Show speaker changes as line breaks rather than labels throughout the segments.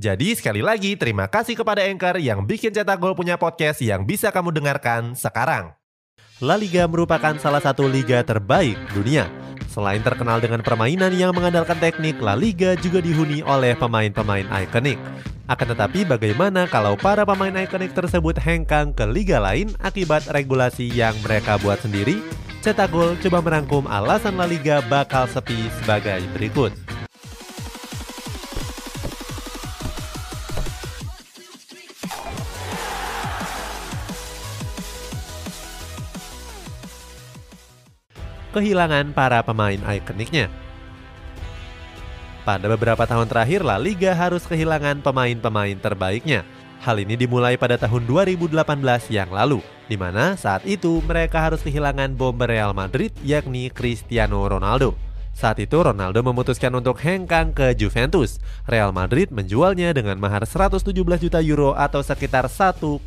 Jadi sekali lagi terima kasih kepada Anchor yang bikin Cetak Gol punya podcast yang bisa kamu dengarkan sekarang. La Liga merupakan salah satu liga terbaik dunia. Selain terkenal dengan permainan yang mengandalkan teknik, La Liga juga dihuni oleh pemain-pemain ikonik. Akan tetapi bagaimana kalau para pemain ikonik tersebut hengkang ke liga lain akibat regulasi yang mereka buat sendiri? Cetak Gol coba merangkum alasan La Liga bakal sepi sebagai berikut. Kehilangan para pemain ikoniknya. Pada beberapa tahun terakhir, La Liga harus kehilangan pemain-pemain terbaiknya. Hal ini dimulai pada tahun 2018 yang lalu, di mana saat itu mereka harus kehilangan bomber Real Madrid yakni Cristiano Ronaldo. Saat itu Ronaldo memutuskan untuk hengkang ke Juventus. Real Madrid menjualnya dengan mahar 117 juta euro atau sekitar 1,9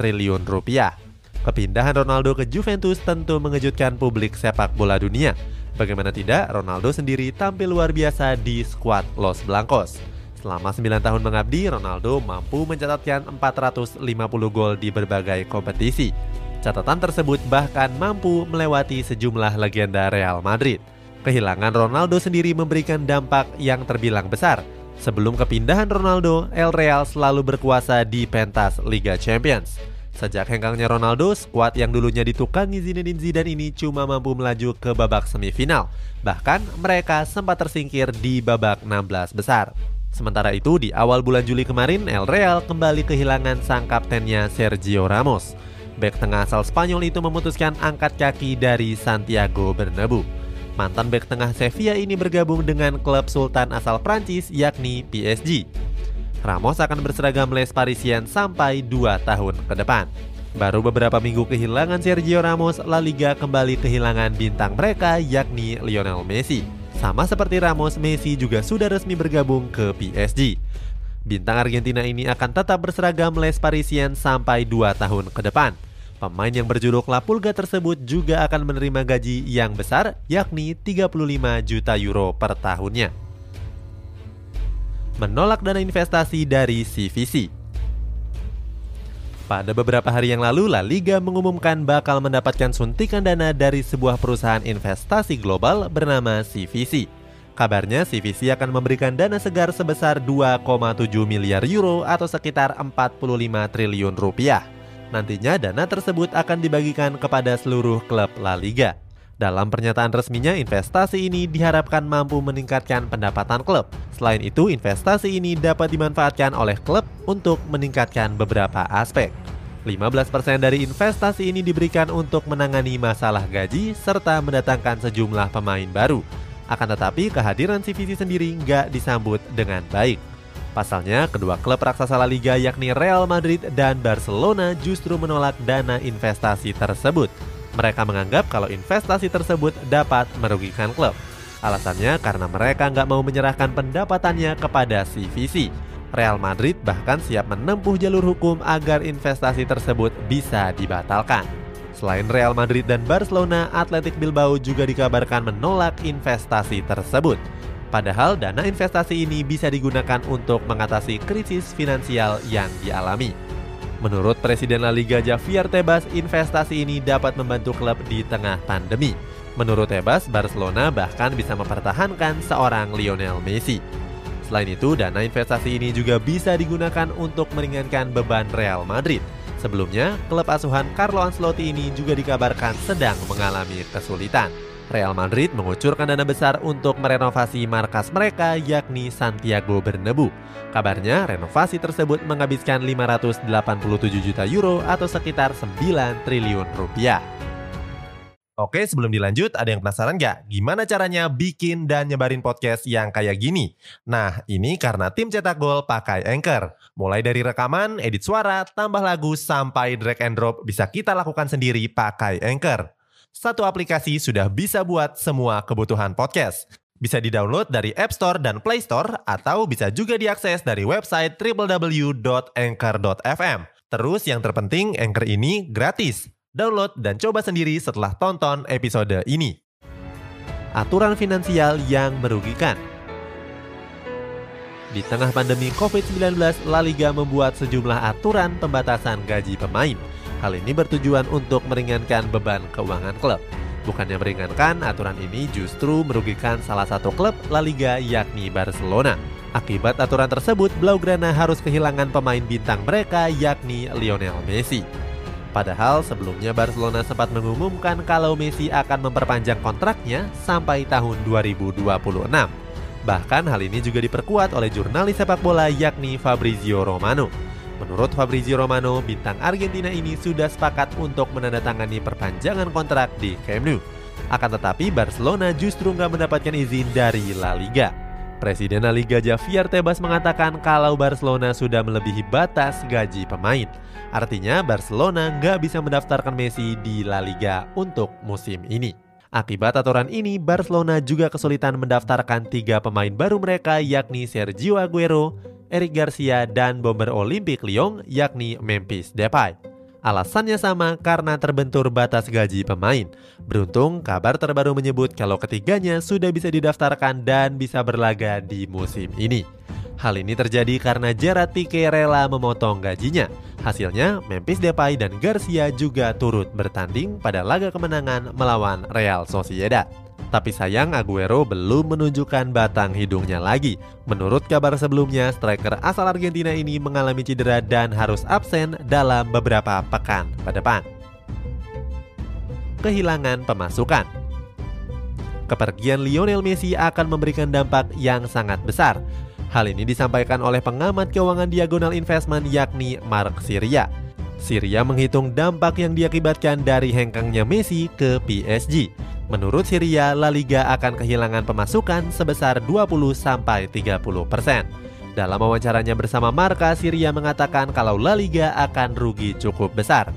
triliun rupiah. Kepindahan Ronaldo ke Juventus tentu mengejutkan publik sepak bola dunia. Bagaimana tidak, Ronaldo sendiri tampil luar biasa di skuad Los Blancos. Selama 9 tahun mengabdi, Ronaldo mampu mencatatkan 450 gol di berbagai kompetisi. Catatan tersebut bahkan mampu melewati sejumlah legenda Real Madrid. Kehilangan Ronaldo sendiri memberikan dampak yang terbilang besar. Sebelum kepindahan Ronaldo, El Real selalu berkuasa di pentas Liga Champions. Sejak hengkangnya Ronaldo, skuad yang dulunya ditukangi Zinedine Zidane ini cuma mampu melaju ke babak semifinal. Bahkan mereka sempat tersingkir di babak 16 besar. Sementara itu, di awal bulan Juli kemarin, El Real kembali kehilangan sang kaptennya Sergio Ramos. Bek tengah asal Spanyol itu memutuskan angkat kaki dari Santiago Bernabeu. Mantan bek tengah Sevilla ini bergabung dengan klub sultan asal Prancis yakni PSG. Ramos akan berseragam Les Parisien sampai 2 tahun ke depan. Baru beberapa minggu kehilangan Sergio Ramos, La Liga kembali kehilangan bintang mereka yakni Lionel Messi. Sama seperti Ramos, Messi juga sudah resmi bergabung ke PSG. Bintang Argentina ini akan tetap berseragam Les Parisien sampai 2 tahun ke depan. Pemain yang berjuluk La Pulga tersebut juga akan menerima gaji yang besar yakni 35 juta euro per tahunnya menolak dana investasi dari CVC. Pada beberapa hari yang lalu, La Liga mengumumkan bakal mendapatkan suntikan dana dari sebuah perusahaan investasi global bernama CVC. Kabarnya CVC akan memberikan dana segar sebesar 2,7 miliar euro atau sekitar 45 triliun rupiah. Nantinya dana tersebut akan dibagikan kepada seluruh klub La Liga. Dalam pernyataan resminya, investasi ini diharapkan mampu meningkatkan pendapatan klub. Selain itu, investasi ini dapat dimanfaatkan oleh klub untuk meningkatkan beberapa aspek. 15% dari investasi ini diberikan untuk menangani masalah gaji serta mendatangkan sejumlah pemain baru. Akan tetapi, kehadiran CVC sendiri nggak disambut dengan baik. Pasalnya, kedua klub raksasa La Liga yakni Real Madrid dan Barcelona justru menolak dana investasi tersebut. Mereka menganggap kalau investasi tersebut dapat merugikan klub. Alasannya karena mereka nggak mau menyerahkan pendapatannya kepada CVC. Real Madrid bahkan siap menempuh jalur hukum agar investasi tersebut bisa dibatalkan. Selain Real Madrid dan Barcelona, Athletic Bilbao juga dikabarkan menolak investasi tersebut. Padahal dana investasi ini bisa digunakan untuk mengatasi krisis finansial yang dialami. Menurut Presiden La Liga Javier Tebas, investasi ini dapat membantu klub di tengah pandemi. Menurut Tebas, Barcelona bahkan bisa mempertahankan seorang Lionel Messi. Selain itu, dana investasi ini juga bisa digunakan untuk meringankan beban Real Madrid. Sebelumnya, klub asuhan Carlo Ancelotti ini juga dikabarkan sedang mengalami kesulitan. Real Madrid mengucurkan dana besar untuk merenovasi markas mereka yakni Santiago Bernabeu. Kabarnya renovasi tersebut menghabiskan 587 juta euro atau sekitar 9 triliun rupiah. Oke, sebelum dilanjut, ada yang penasaran nggak? Gimana caranya bikin dan nyebarin podcast yang kayak gini? Nah, ini karena tim cetak gol pakai Anchor. Mulai dari rekaman, edit suara, tambah lagu, sampai drag and drop bisa kita lakukan sendiri pakai Anchor. Satu aplikasi sudah bisa buat semua kebutuhan podcast. Bisa di-download dari App Store dan Play Store, atau bisa juga diakses dari website www.anchor.fm. Terus yang terpenting, Anchor ini gratis. Download dan coba sendiri setelah tonton episode ini. Aturan finansial yang merugikan. Di tengah pandemi COVID-19, La Liga membuat sejumlah aturan pembatasan gaji pemain. Hal ini bertujuan untuk meringankan beban keuangan klub. Bukannya meringankan, aturan ini justru merugikan salah satu klub La Liga yakni Barcelona. Akibat aturan tersebut, Blaugrana harus kehilangan pemain bintang mereka yakni Lionel Messi. Padahal sebelumnya Barcelona sempat mengumumkan kalau Messi akan memperpanjang kontraknya sampai tahun 2026. Bahkan hal ini juga diperkuat oleh jurnalis sepak bola yakni Fabrizio Romano. Menurut Fabrizio Romano, bintang Argentina ini sudah sepakat untuk menandatangani perpanjangan kontrak di Camp Nou. Akan tetapi Barcelona justru nggak mendapatkan izin dari La Liga. Presiden La Liga Javier Tebas mengatakan kalau Barcelona sudah melebihi batas gaji pemain. Artinya Barcelona nggak bisa mendaftarkan Messi di La Liga untuk musim ini. Akibat aturan ini, Barcelona juga kesulitan mendaftarkan tiga pemain baru mereka yakni Sergio Aguero, Eric Garcia, dan bomber Olimpik Lyon yakni Memphis Depay. Alasannya sama karena terbentur batas gaji pemain. Beruntung, kabar terbaru menyebut kalau ketiganya sudah bisa didaftarkan dan bisa berlaga di musim ini. Hal ini terjadi karena Gerard Pique rela memotong gajinya. Hasilnya, Memphis Depay dan Garcia juga turut bertanding pada laga kemenangan melawan Real Sociedad. Tapi sayang Aguero belum menunjukkan batang hidungnya lagi. Menurut kabar sebelumnya, striker asal Argentina ini mengalami cedera dan harus absen dalam beberapa pekan ke depan. Kehilangan pemasukan Kepergian Lionel Messi akan memberikan dampak yang sangat besar Hal ini disampaikan oleh pengamat keuangan diagonal investment yakni Mark Syria. Syria menghitung dampak yang diakibatkan dari hengkangnya Messi ke PSG. Menurut Syria, La Liga akan kehilangan pemasukan sebesar 20-30%. Dalam wawancaranya bersama Marka, Syria mengatakan kalau La Liga akan rugi cukup besar.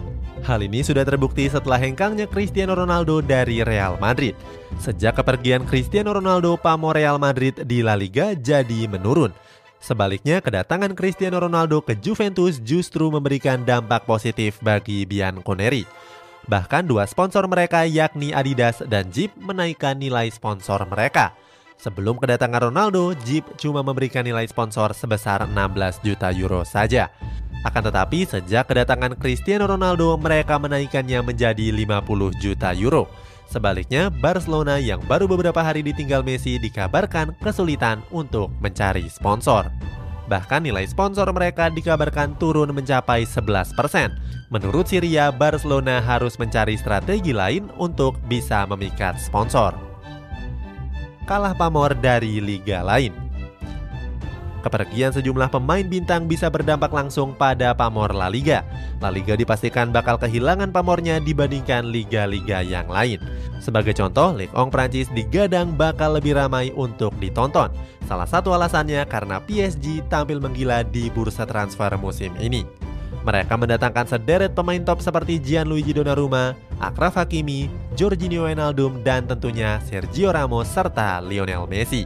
Hal ini sudah terbukti setelah hengkangnya Cristiano Ronaldo dari Real Madrid. Sejak kepergian Cristiano Ronaldo, pamor Real Madrid di La Liga jadi menurun. Sebaliknya, kedatangan Cristiano Ronaldo ke Juventus justru memberikan dampak positif bagi Bianconeri. Bahkan dua sponsor mereka yakni Adidas dan Jeep menaikkan nilai sponsor mereka. Sebelum kedatangan Ronaldo, Jeep cuma memberikan nilai sponsor sebesar 16 juta euro saja. Akan tetapi sejak kedatangan Cristiano Ronaldo mereka menaikkannya menjadi 50 juta euro. Sebaliknya, Barcelona yang baru beberapa hari ditinggal Messi dikabarkan kesulitan untuk mencari sponsor. Bahkan nilai sponsor mereka dikabarkan turun mencapai 11%. Menurut Syria, Barcelona harus mencari strategi lain untuk bisa memikat sponsor. Kalah pamor dari liga lain. Kepergian sejumlah pemain bintang bisa berdampak langsung pada pamor La Liga. La Liga dipastikan bakal kehilangan pamornya dibandingkan liga-liga yang lain. Sebagai contoh, Ligue 1 Prancis digadang bakal lebih ramai untuk ditonton. Salah satu alasannya karena PSG tampil menggila di bursa transfer musim ini. Mereka mendatangkan sederet pemain top seperti Gianluigi Donnarumma, Akraf Hakimi, Jorginho Wijnaldum, dan tentunya Sergio Ramos serta Lionel Messi.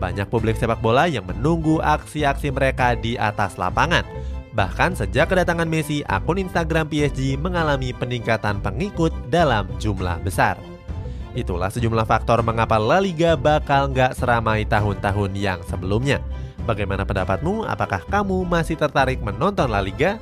Banyak publik sepak bola yang menunggu aksi-aksi mereka di atas lapangan. Bahkan sejak kedatangan Messi, akun Instagram PSG mengalami peningkatan pengikut dalam jumlah besar. Itulah sejumlah faktor mengapa La Liga bakal nggak seramai tahun-tahun yang sebelumnya. Bagaimana pendapatmu? Apakah kamu masih tertarik menonton La Liga?